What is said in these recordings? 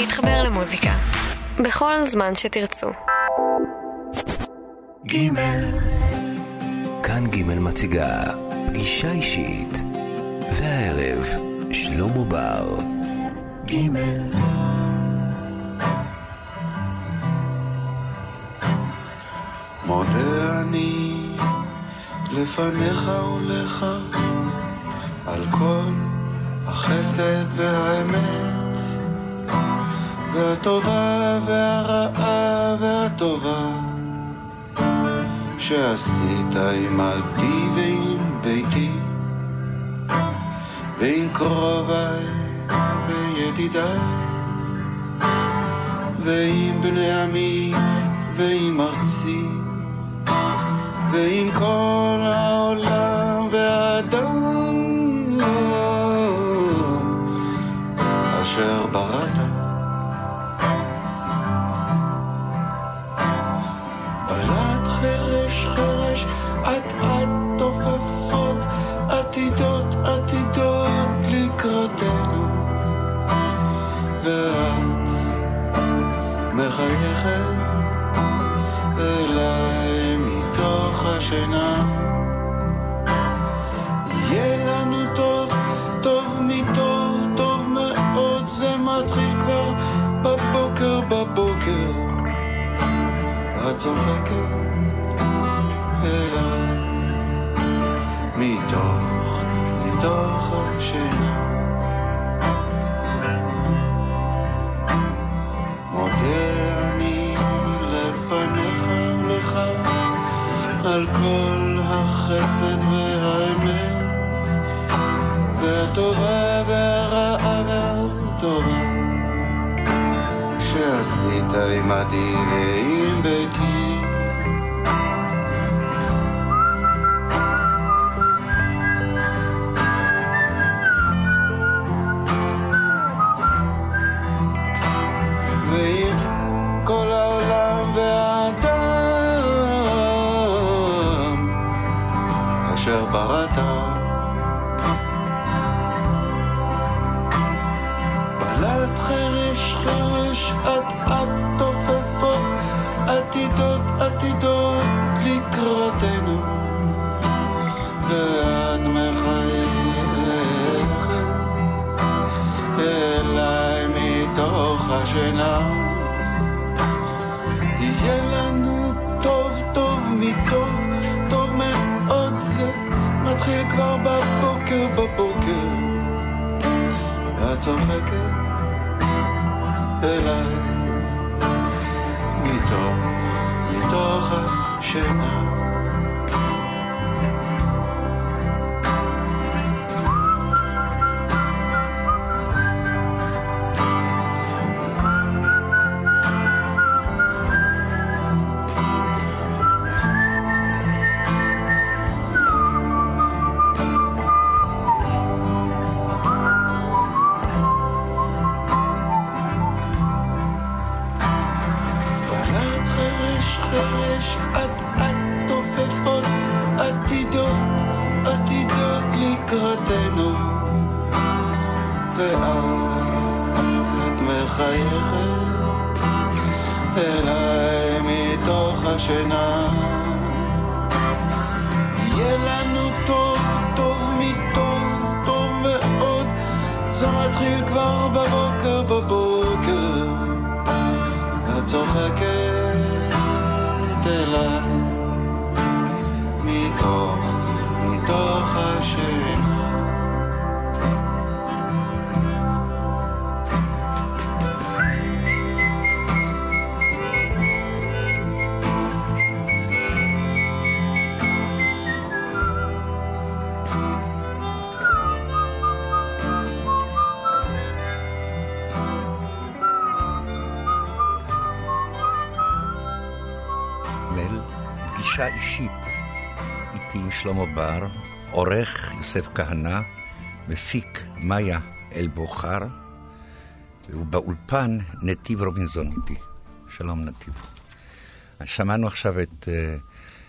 להתחבר למוזיקה. בכל זמן שתרצו. גימל. כאן גימל מציגה פגישה אישית. והערב, שלמה בר. גימל. מודה אני לפניך ולך על כל החסד והאמת והטובה והרעה והטובה שעשית עמדי ועם ביתי ועם קרוביי וידידיי ועם בני עמי ועם ארצי ועם כל העולם והאדם צוחקת אליי מתוך, מתוך השינה. מודה אני לפניך ולך על כל החסד והאמת והטובה והרעה והטובה שעשית עמדי ועם בר, עורך יוסף כהנא, מפיק מאיה אלבוכר, ובאולפן נתיב רובינזון איתי. שלום נתיב. שמענו עכשיו את uh,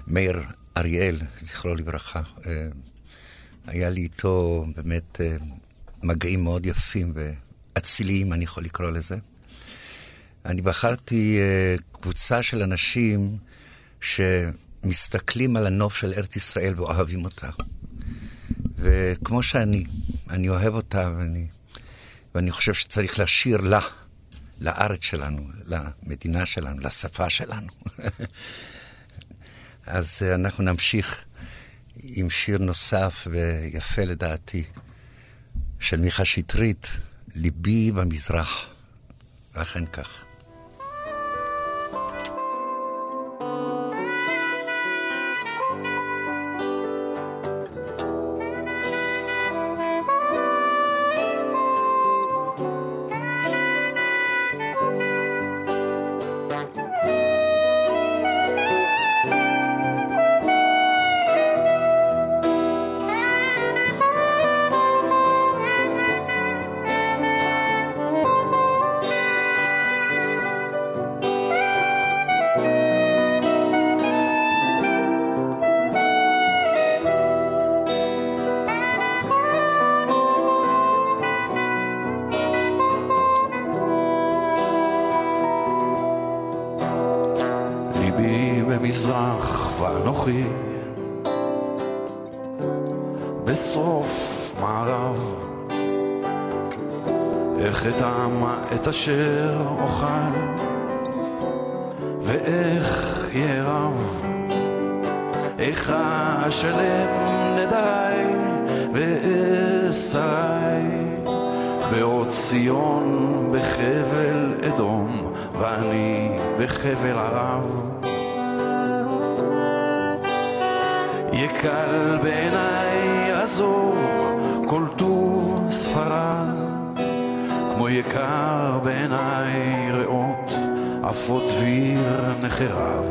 מאיר אריאל, זכרו לברכה. Uh, היה לי איתו באמת uh, מגעים מאוד יפים ואציליים, אני יכול לקרוא לזה. אני בחרתי uh, קבוצה של אנשים שמסתכלים על הנוף של ארץ ישראל ואוהבים אותה. וכמו שאני, אני אוהב אותה ואני, ואני חושב שצריך לשיר לה, לארץ שלנו, למדינה שלנו, לשפה שלנו. אז uh, אנחנו נמשיך עם שיר נוסף ויפה לדעתי, של מיכה שטרית, ליבי במזרח. ואכן כך. כל טוב ספרד כמו יקר בעיניי ראות עפות דביר נחרב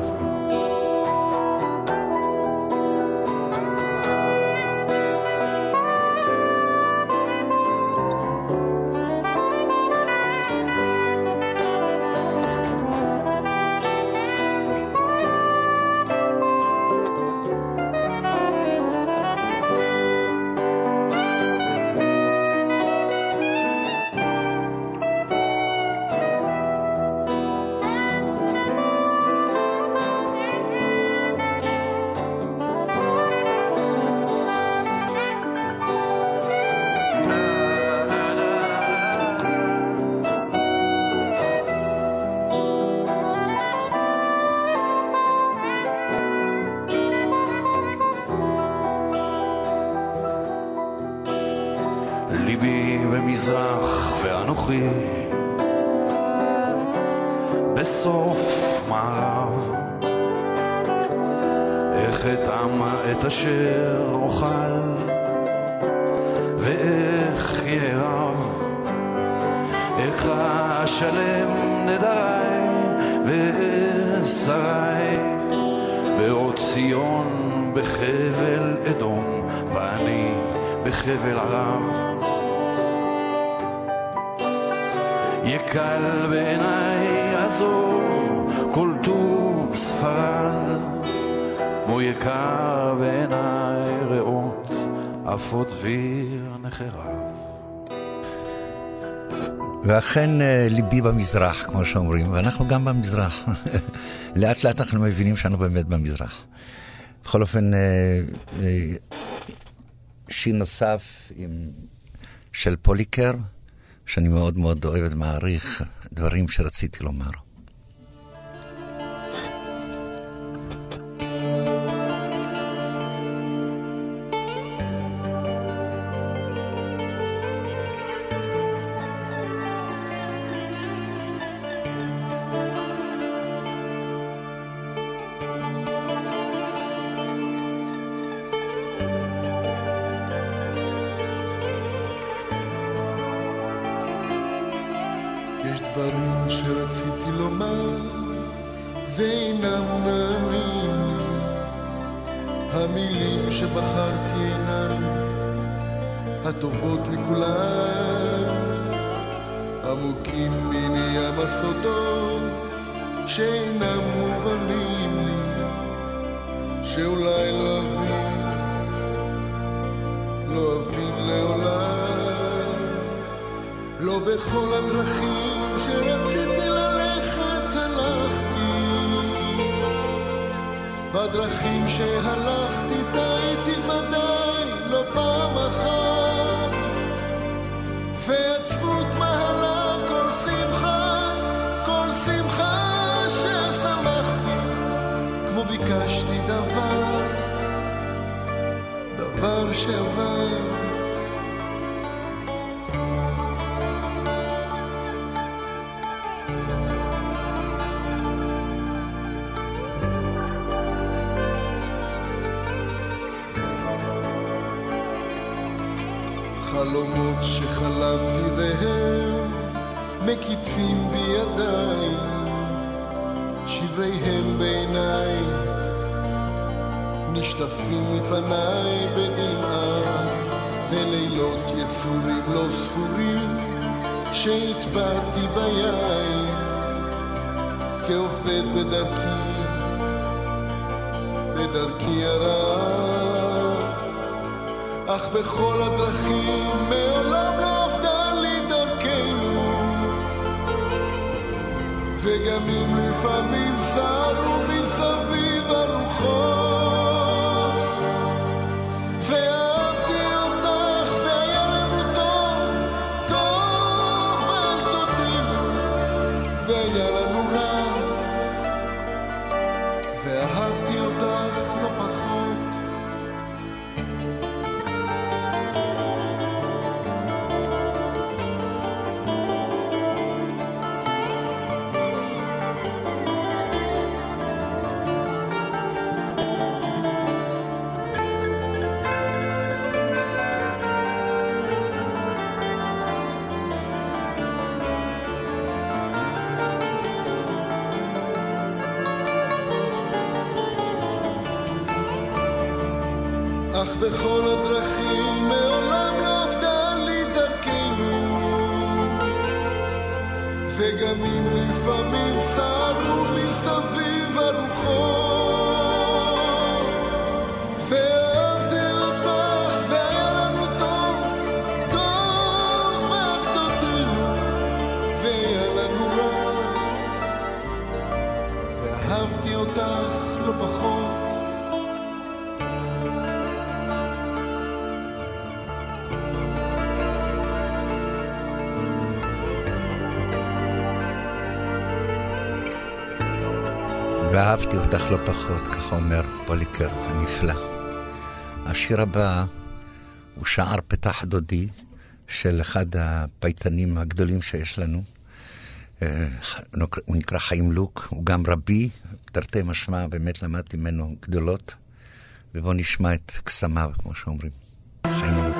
דביר נחרב. ואכן אה, ליבי במזרח, כמו שאומרים, ואנחנו גם במזרח. לאט לאט אנחנו מבינים שאנו באמת במזרח. בכל אופן, אה, אה, שיר נוסף עם, של פוליקר, שאני מאוד מאוד אוהב ומעריך, דברים שרציתי לומר. חלומות שחלמתי והם מקיצים בידיי, שבריהם בעיניי, נשטפים מפניי בדמעה, ולילות יסורים לא ספורים שהטבעתי ביין, כעובד בדרכי, בדרכי הרעה. אך בכל הדרכים מעולם לא עבדה לי דרכנו. וגם אם לפעמים סערו מסביב הרוחות פחות, ככה אומר פוליקר הנפלא. השיר הבא הוא שער פתח דודי של אחד הפייטנים הגדולים שיש לנו. אה, הוא נקרא חיים לוק, הוא גם רבי, תרתי משמע, באמת למדתי ממנו גדולות. ובואו נשמע את קסמיו, כמו שאומרים. חיים לוק.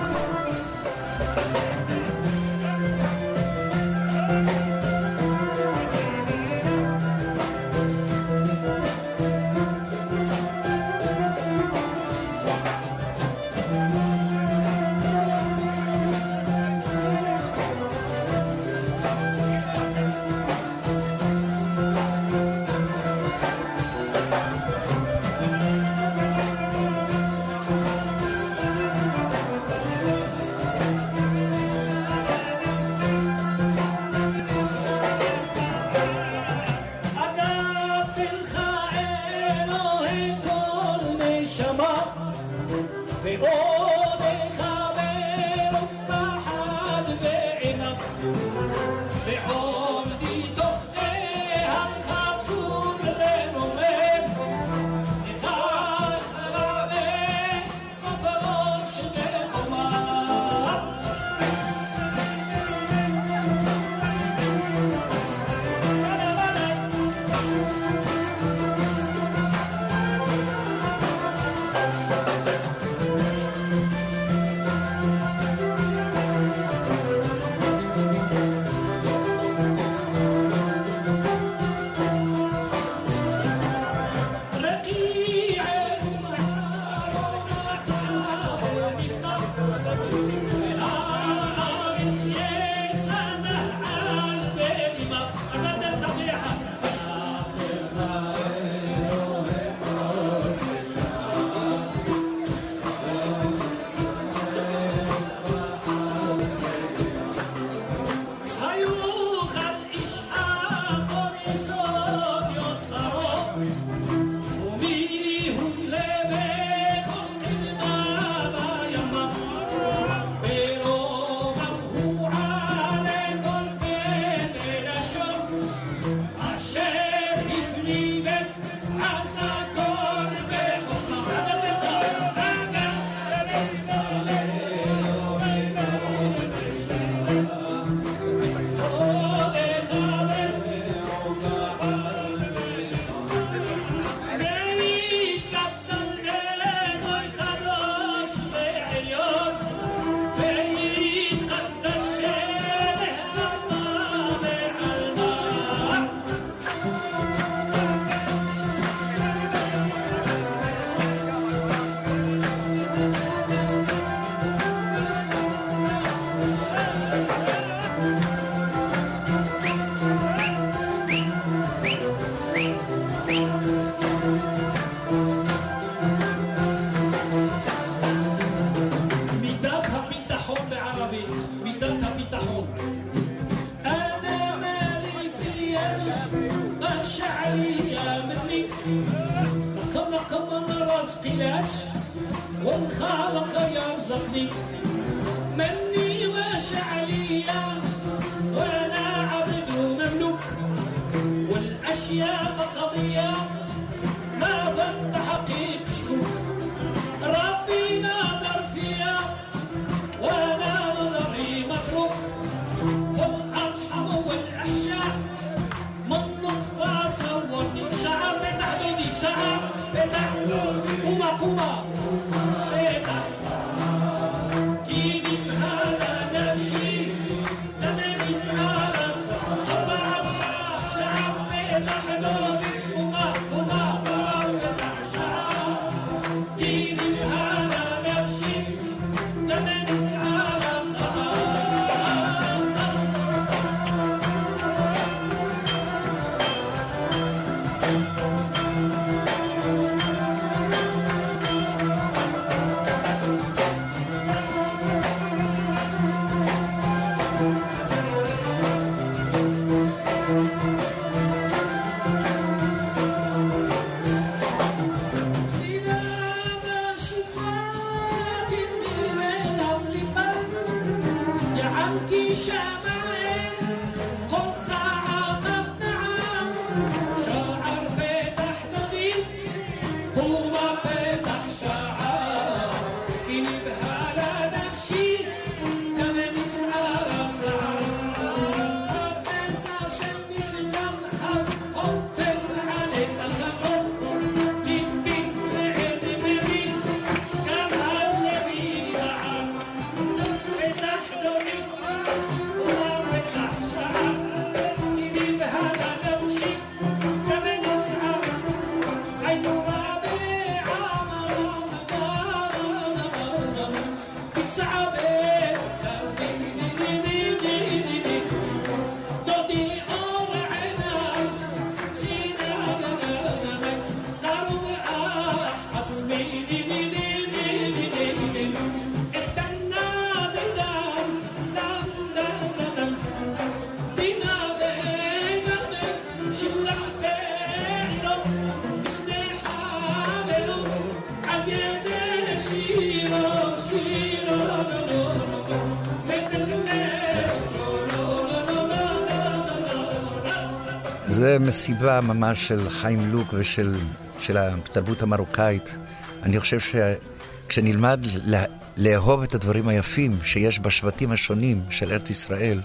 מסיבה ממש של חיים לוק ושל של התרבות המרוקאית. אני חושב שכשנלמד לה, לאהוב את הדברים היפים שיש בשבטים השונים של ארץ ישראל,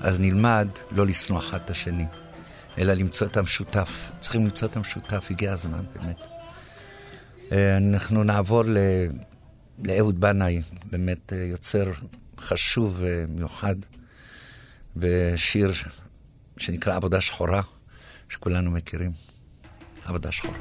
אז נלמד לא לשנוא אחד את השני, אלא למצוא את המשותף. צריכים למצוא את המשותף, הגיע הזמן באמת. אנחנו נעבור ל... לאהוד בנאי, באמת יוצר חשוב ומיוחד, בשיר שנקרא עבודה שחורה, שכולנו מכירים. עבודה שחורה.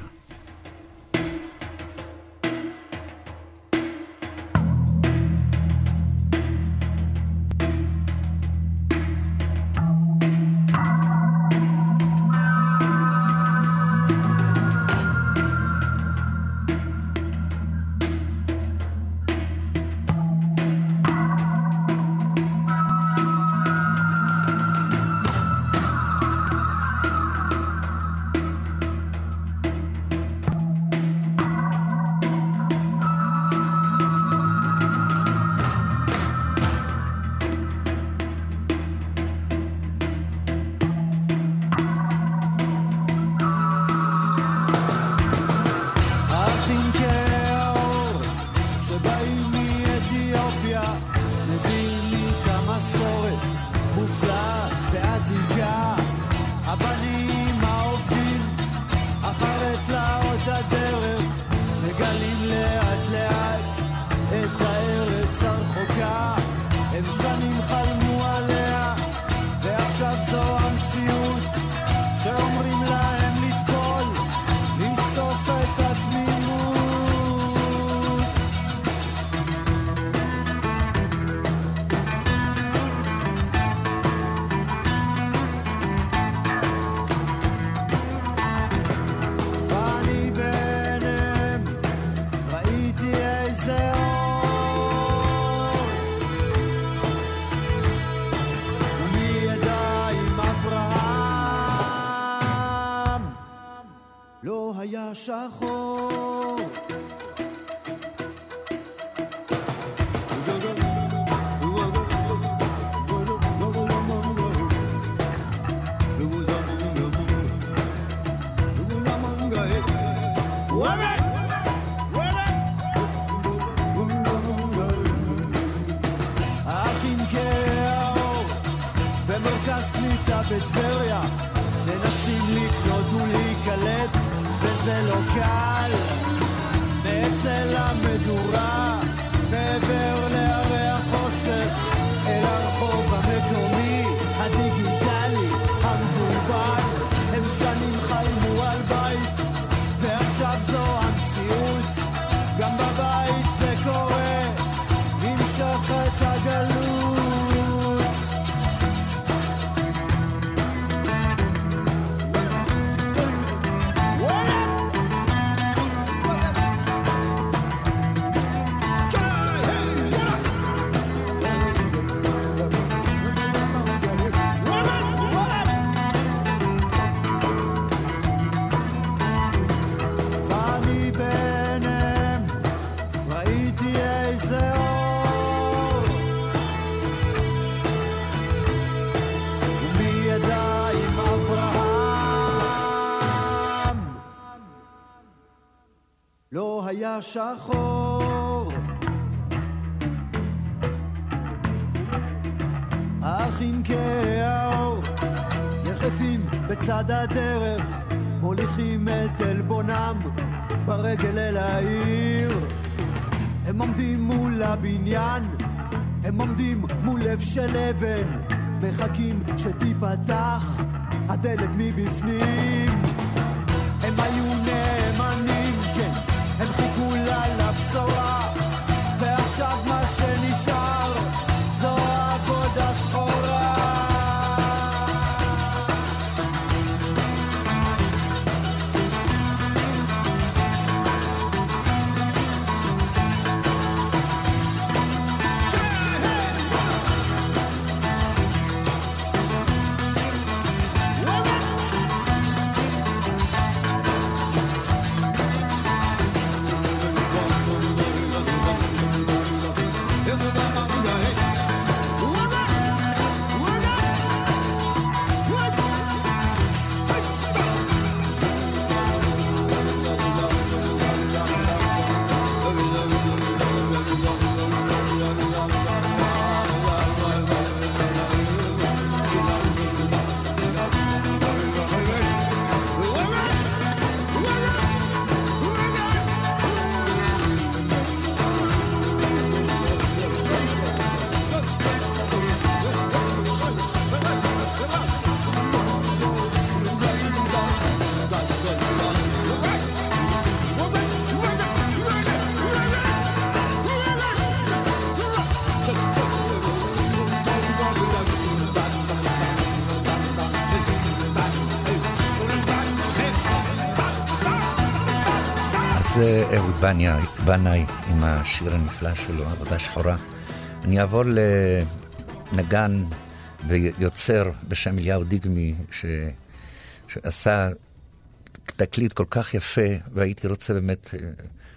לא היה שחור האחים כהאור יחפים בצד הדרך, מוליכים את עלבונם ברגל אל העיר. הם עומדים מול הבניין, הם עומדים מול לב של אבן, מחכים שתיפתח הדלת מבפנים. הם היו בניה, בנאי עם השיר הנפלא שלו, עבודה שחורה. אני אעבור לנגן ויוצר בשם אליהו דיגמי, ש... שעשה תקליט כל כך יפה, והייתי רוצה באמת אה,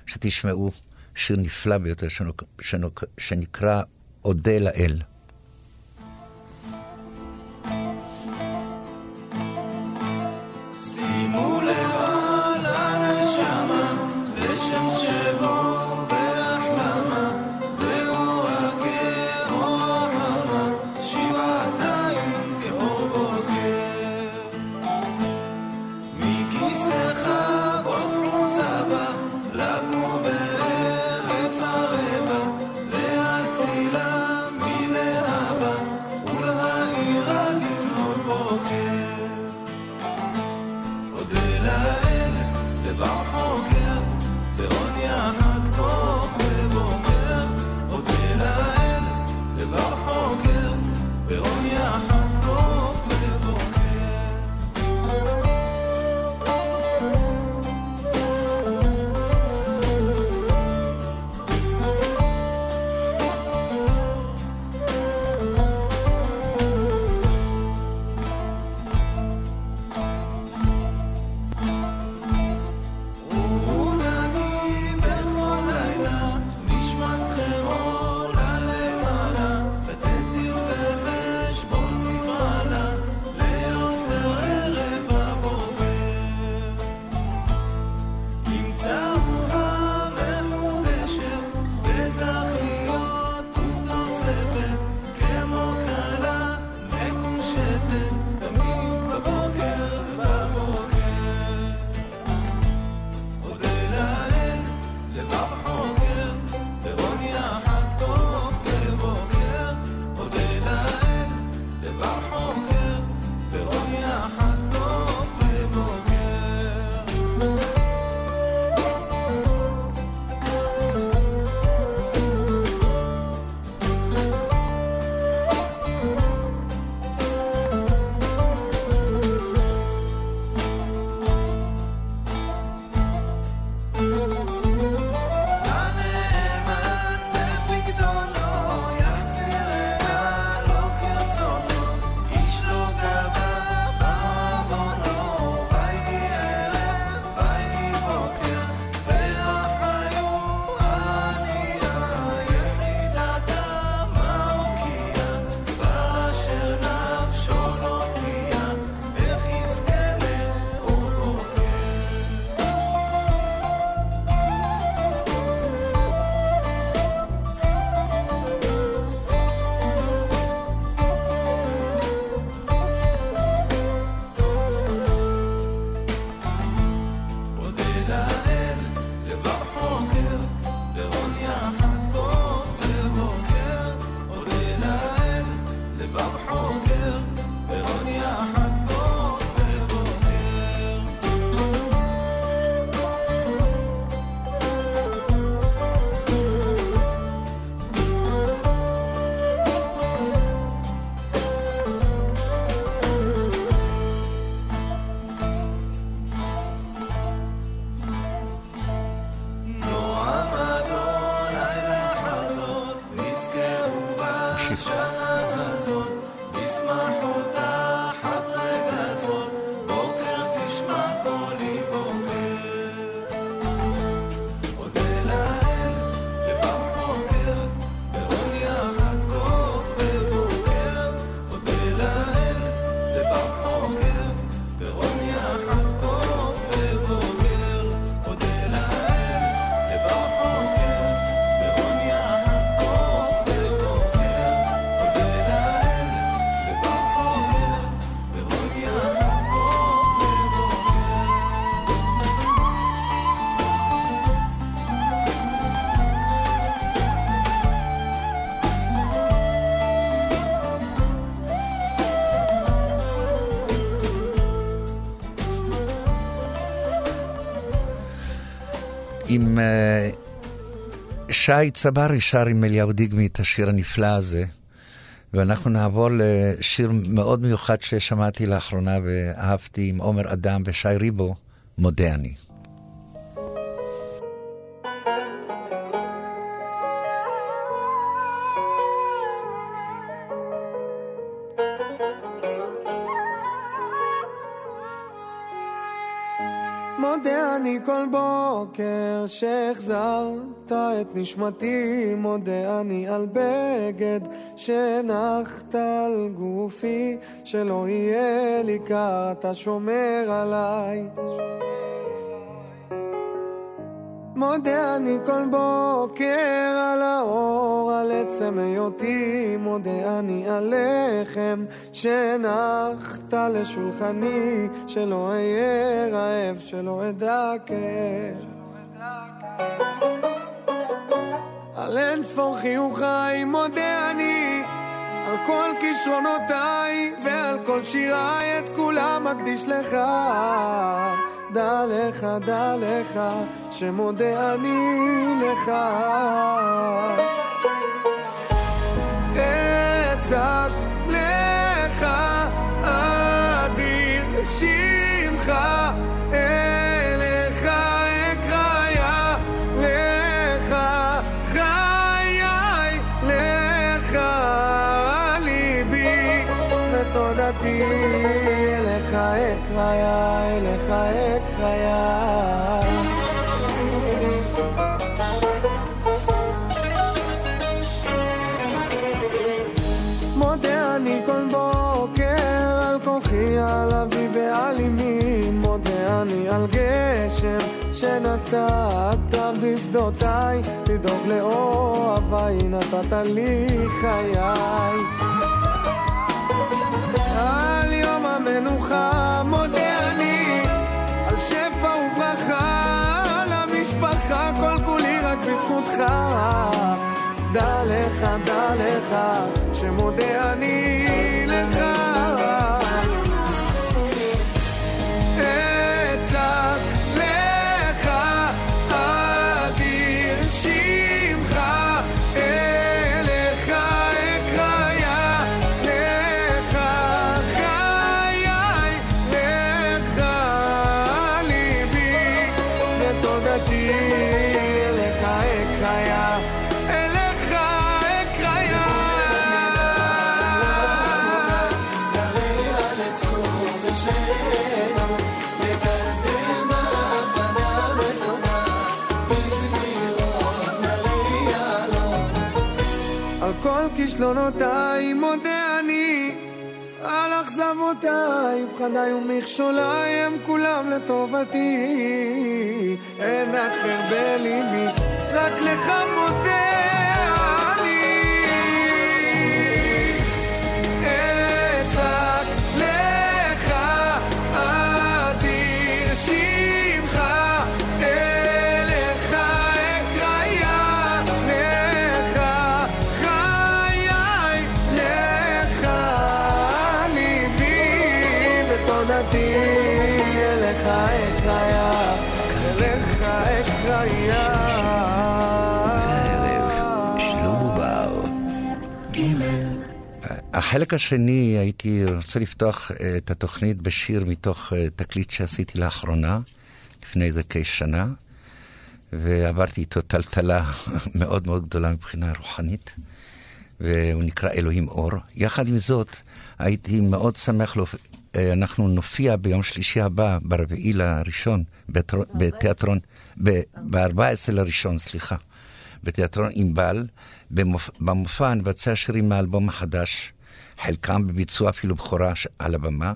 שתשמעו שיר נפלא ביותר שנוק... שנוק... שנקרא אודה לאל. עם אה, שי צברי שר עם אליהו דיגמי את השיר הנפלא הזה, ואנחנו נעבור לשיר מאוד מיוחד ששמעתי לאחרונה ואהבתי עם עומר אדם ושי ריבו, מודה אני. שהחזרת את נשמתי, מודה אני על בגד שהנחת על גופי, שלא יהיה לי קר, אתה שומר עליי. מודה אני כל בוקר על האור, על עצם היותי, מודה אני על לחם שהנחת לשולחני, שלא אהיה רעב, שלא אדע כאב. על אין ספור חיוכיי מודה אני, על כל כישרונותיי ועל כל שיריי את כולם אקדיש לך. דע לך, דע לך, שמודה אני לך. אצעק שנתת בשדותיי, לדאוג לאוהביי, נתת לי חיי. על יום המנוחה מודה אני, על שפע וברכה, למשפחה כל כולי רק בזכותך. דע לך, דע לך, שמודה אני כל כישלונותיי מודה אני, על אכזבותיי, פחדיי ומכשוליי הם כולם לטובתי. אין אחר בליבי, רק לך מודה בחלק השני הייתי רוצה לפתוח אה, את התוכנית בשיר מתוך אה, תקליט שעשיתי לאחרונה, לפני איזה כשנה, ועברתי איתו טלטלה מאוד מאוד גדולה מבחינה רוחנית, והוא נקרא אלוהים אור. יחד עם זאת, הייתי מאוד שמח, להופ... אה, אנחנו נופיע ביום שלישי הבא, ברביעי לראשון, בתר... בתיאטרון, ב-14 לראשון, סליחה, בתיאטרון ענבל. במופ... במופע נבצע שירים מהאלבום החדש, חלקם בביצוע אפילו בכורה על הבמה,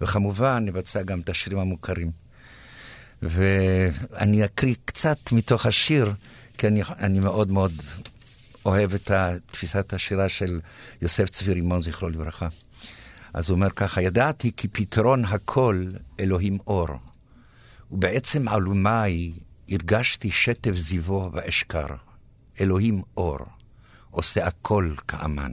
וכמובן נבצע גם את השירים המוכרים. ואני אקריא קצת מתוך השיר, כי אני, אני מאוד מאוד אוהב את תפיסת השירה של יוסף צבי רימון, זכרו לברכה. אז הוא אומר ככה, ידעתי כי פתרון הכל אלוהים אור, ובעצם עלומי הרגשתי שטף זיוו ואשכר. אלוהים אור, עושה הכל כאמן.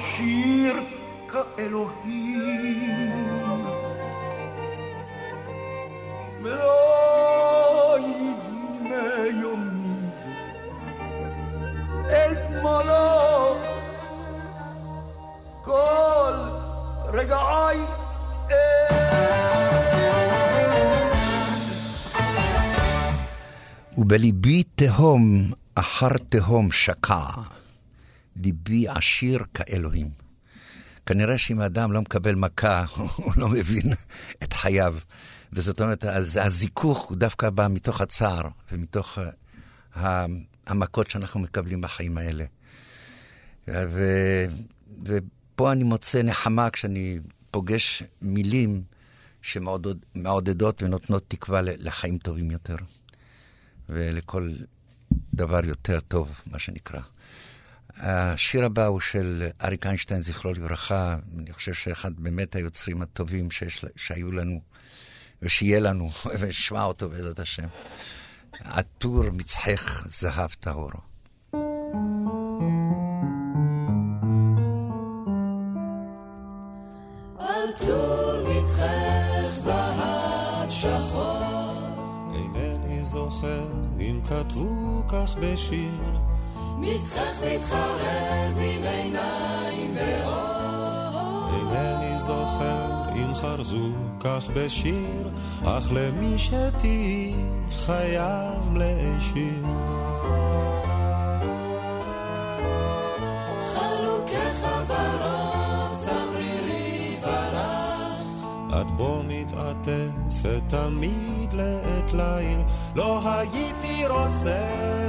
עשיר כאלוהים, ולא ידמה יומי זה אל תמולו כל רגעי ובליבי תהום אחר תהום שקע, ליבי עשיר כאלוהים. כנראה שאם האדם לא מקבל מכה, הוא לא מבין את חייו. וזאת אומרת, הזיכוך דווקא בא מתוך הצער ומתוך uh, ה- המכות שאנחנו מקבלים בחיים האלה. ו, ופה אני מוצא נחמה כשאני פוגש מילים שמעודדות ונותנות תקווה לחיים טובים יותר, ולכל דבר יותר טוב, מה שנקרא. השיר הבא הוא של אריק איינשטיין, זכרו לברכה. אני חושב שאחד באמת היוצרים הטובים שיש, שהיו לנו, ושיהיה לנו, ונשמע אותו בעזרת השם. עטור מצחך זהב טהור. עטור מצחך זהב שחור אינני זוכר אם כתבו כך בשיר מצחך מתחרז עם עיניים ואור. אינני זוכר אם חרזו כך בשיר אך למי שתהי חייב להשאיר צמרירי ורח. את בו מתעטפת תמיד לעת ליל לא הייתי רוצה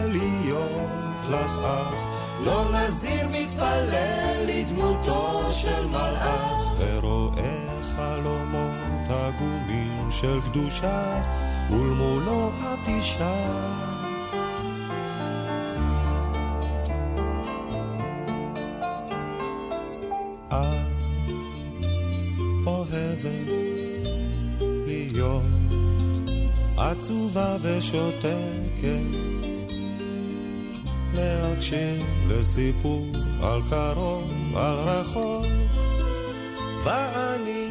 להיות לך אח לא נזיר מתפלל לדמותו של מלאך. ורואה חלומות עגומים של קדושה ולמולו את אישה עצובה ושותקת להקשיב לסיפור על קרוב, על רחוק. ואני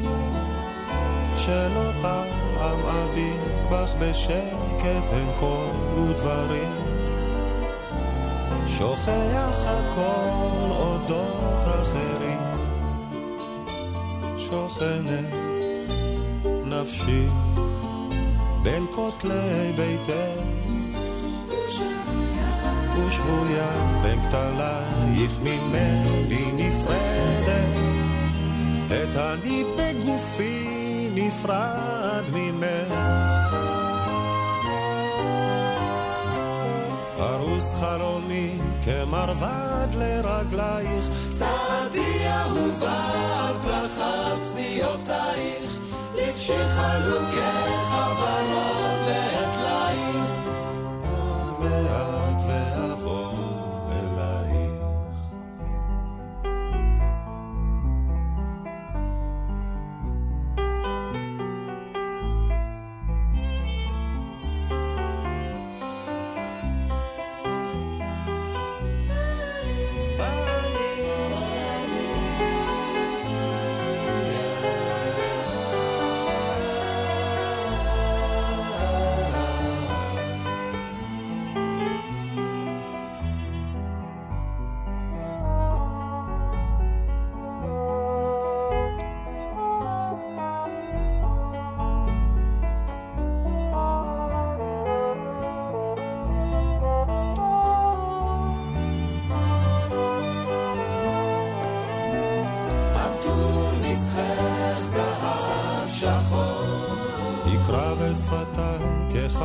שלא פעם אביט בך בשקט אין קול ודברים שוכח הכל אודות אחרים. שוכנת נפשי בין כותלי ביתך ושבויה בין כתלייך ממני נפרדת. את אני בגופי נפרד ממך. ארוס חלומי כמרבד לרגלייך. צעדי אהובה על פרחת פציעותייך לבשי חלוקי חברות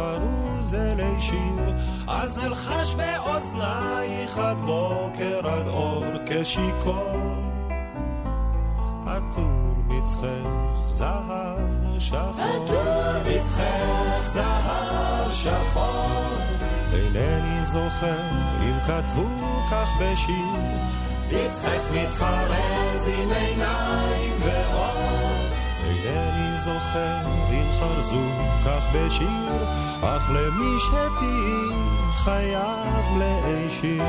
כחרוז אלי שיר אז אלחש באוזנייך עד בוקר עד אור כשיכור. עטור מצחך זהב שחור. עטור מצחך זהב שחור. אינני זוכר אם כתבו כך בשיר. מצחך מתחרז עם עיניים ואור זוכר אם חרזו כך בשיר אך למי שתהי חייב להשאיר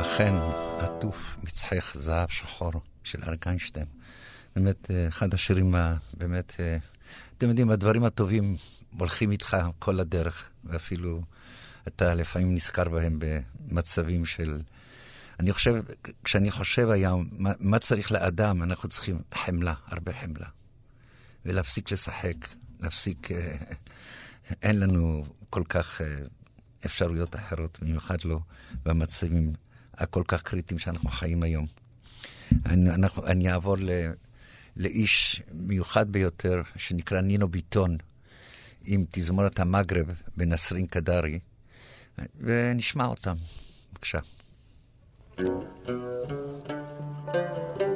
אכן, עטוף מצחך זהב שחור של אריק איינשטיין. באמת, אה, אחד השירים, באמת, אה, אתם יודעים, הדברים הטובים הולכים איתך כל הדרך, ואפילו אתה לפעמים נזכר בהם במצבים של... אני חושב, כשאני חושב היום, מה, מה צריך לאדם, אנחנו צריכים חמלה, הרבה חמלה. ולהפסיק לשחק, להפסיק... אה, אין לנו כל כך אה, אפשרויות אחרות, במיוחד לא במצבים הכל כך קריטיים שאנחנו חיים היום. אני, אנחנו, אני אעבור ל, לאיש מיוחד ביותר, שנקרא נינו ביטון, עם תזמורת המגרב בנסרין קדרי, ונשמע אותם. בבקשה. thank you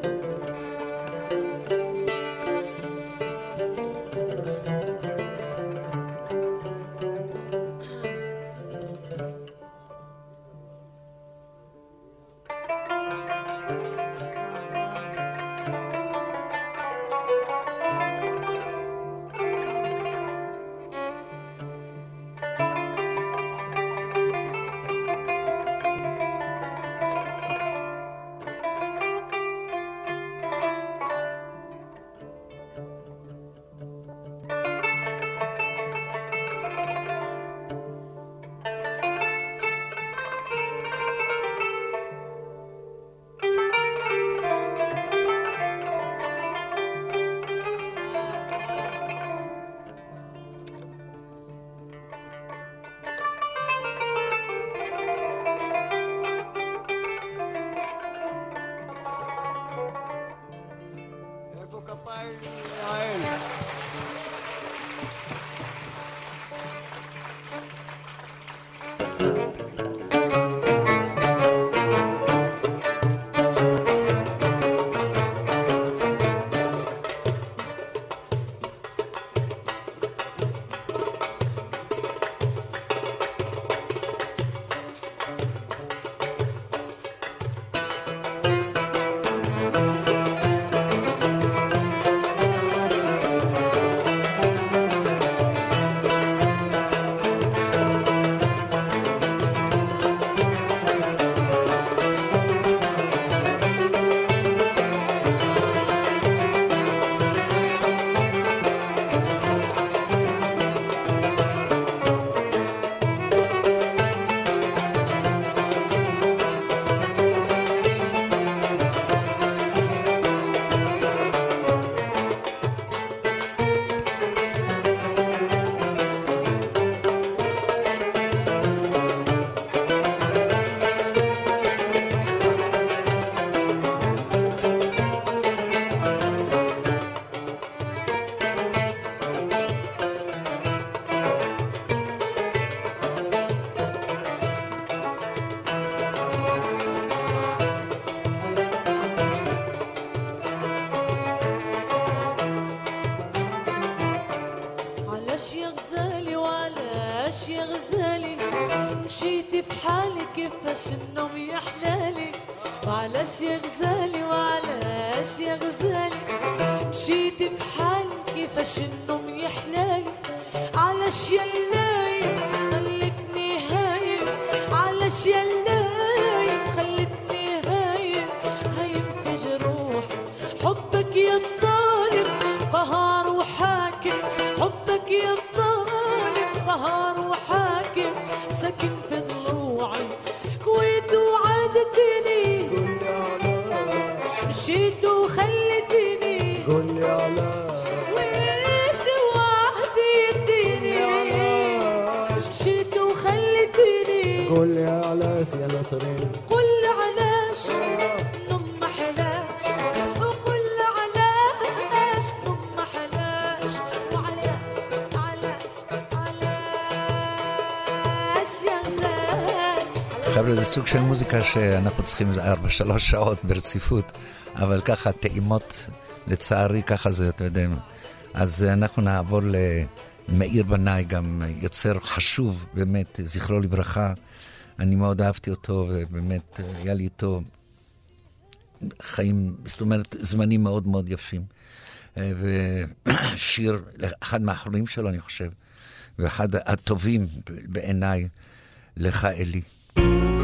סוג של מוזיקה שאנחנו צריכים ארבע, שלוש שעות ברציפות, אבל ככה, טעימות, לצערי, ככה זה, אתה יודע. אז אנחנו נעבור למאיר בנאי, גם יוצר חשוב, באמת, זכרו לברכה. אני מאוד אהבתי אותו, ובאמת, היה לי איתו חיים, זאת אומרת, זמנים מאוד מאוד יפים. ושיר, אחד מהאחרונים שלו, אני חושב, ואחד הטובים בעיניי, לך אלי. לך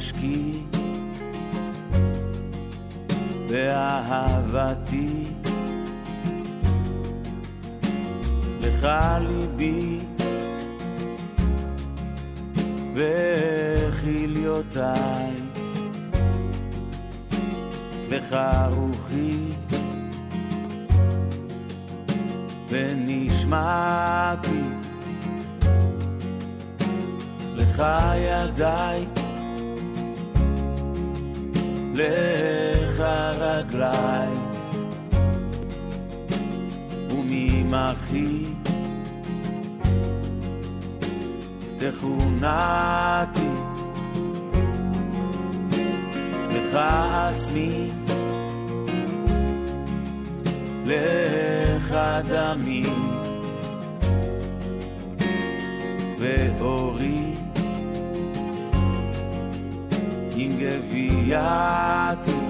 אשקי באהבתי. לך ליבי. וכליותיי לך רוחי. ונשמעתי. לך ידיי לך רגליי וממחי תכונתי לך עצמי. לך דמי. ואורי עם גווייתי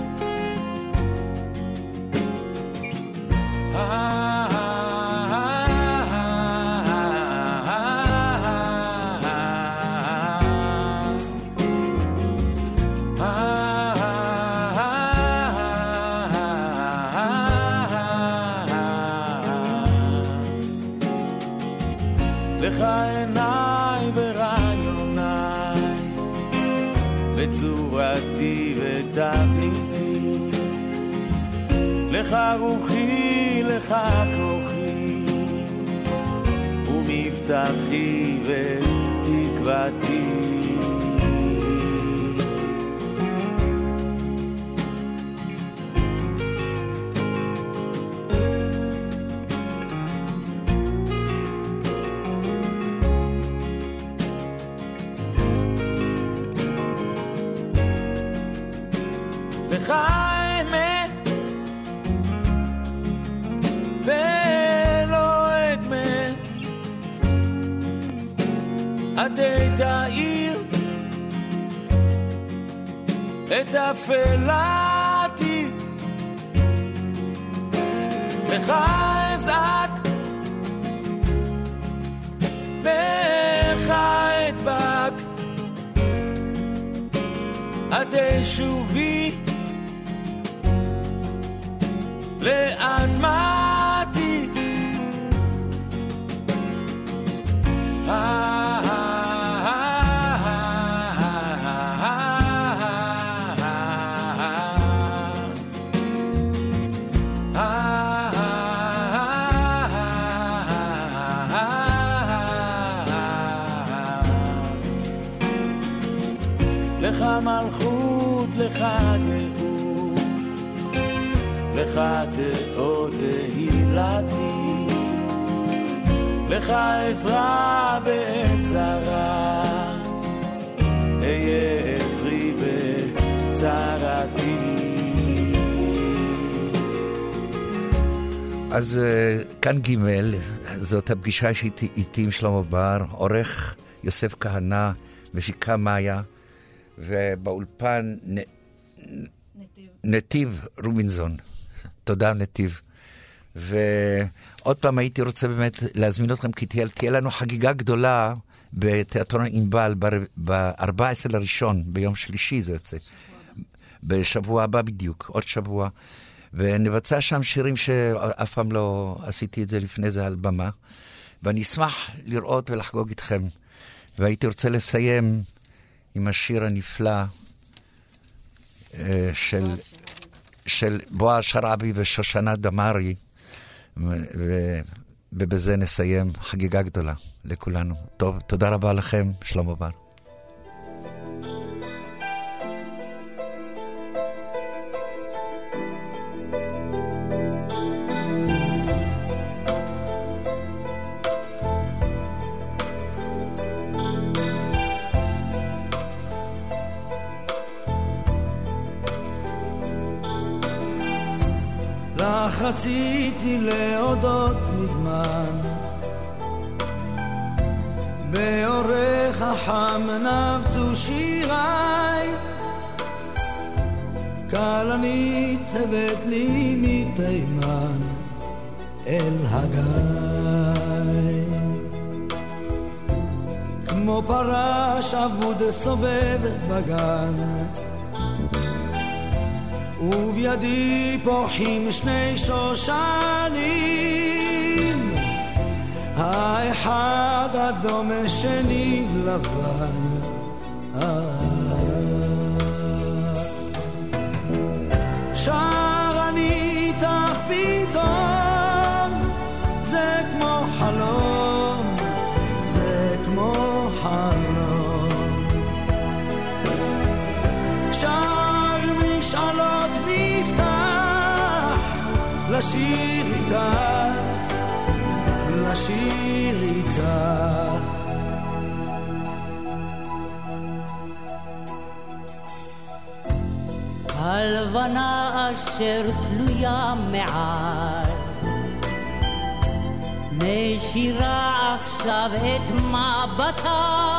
רוחי, לך כוחי, ומבטחי ותקוותי. עדי תאיר את אפלתי לך אזעק בך אדבק עדי שובי לאדמתי. לך תאות תהילתי, לך עזרה בעת צרה, אהיה עזרי בצרתי. אז אה, כאן ג', זאת הפגישה איתי, איתי עם שלמה בר, עורך יוסף כהנא, מפיקה מאיה, ובאולפן נ... נתיב רובינזון. תודה, נתיב. ועוד פעם הייתי רוצה באמת להזמין אתכם, כי תהיה, תהיה לנו חגיגה גדולה בתיאטרון ענבל ב-14 לראשון, ביום שלישי זה יוצא. בשבוע הבא בדיוק, עוד שבוע. ונבצע שם שירים שאף פעם לא עשיתי את זה לפני זה על במה. ואני אשמח לראות ולחגוג איתכם. והייתי רוצה לסיים עם השיר הנפלא אה, של, של בועז שרעבי ושושנה דמארי, ובזה נסיים חגיגה גדולה לכולנו. טוב, תודה רבה לכם, שלמה בר. רציתי להודות מזמן. באורך החם נבטו שיריי. כלנית הבאת לי מתימן אל הגיא. כמו פרש אבוד סובב בגן ובידי פורחים שני שושנים האחד אדום השני לבן לשיר איתך לשיר איתך. הלבנה אשר תלויה מעל נשירה עכשיו את מבטה.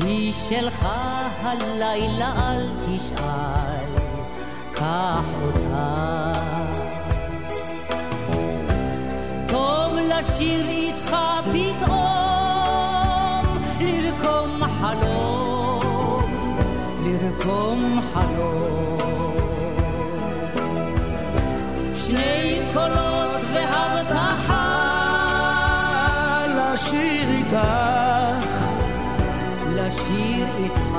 היא שלך הלילה אל לשיר איתך פתאום לרקום חלום לרקום חלום. שני קולות והבטחה לשיר איתך. לשיר איתך.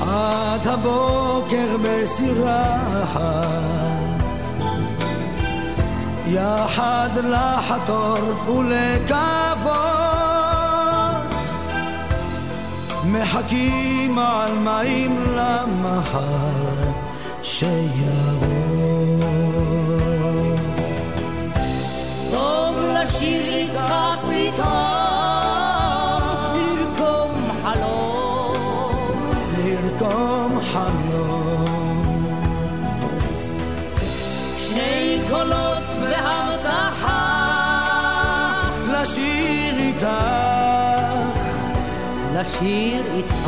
עד הבוקר בסירה אחת יחד לחתור ולקוות מחכים על מים למחר שיבוא לשיר איתך לשיר איתך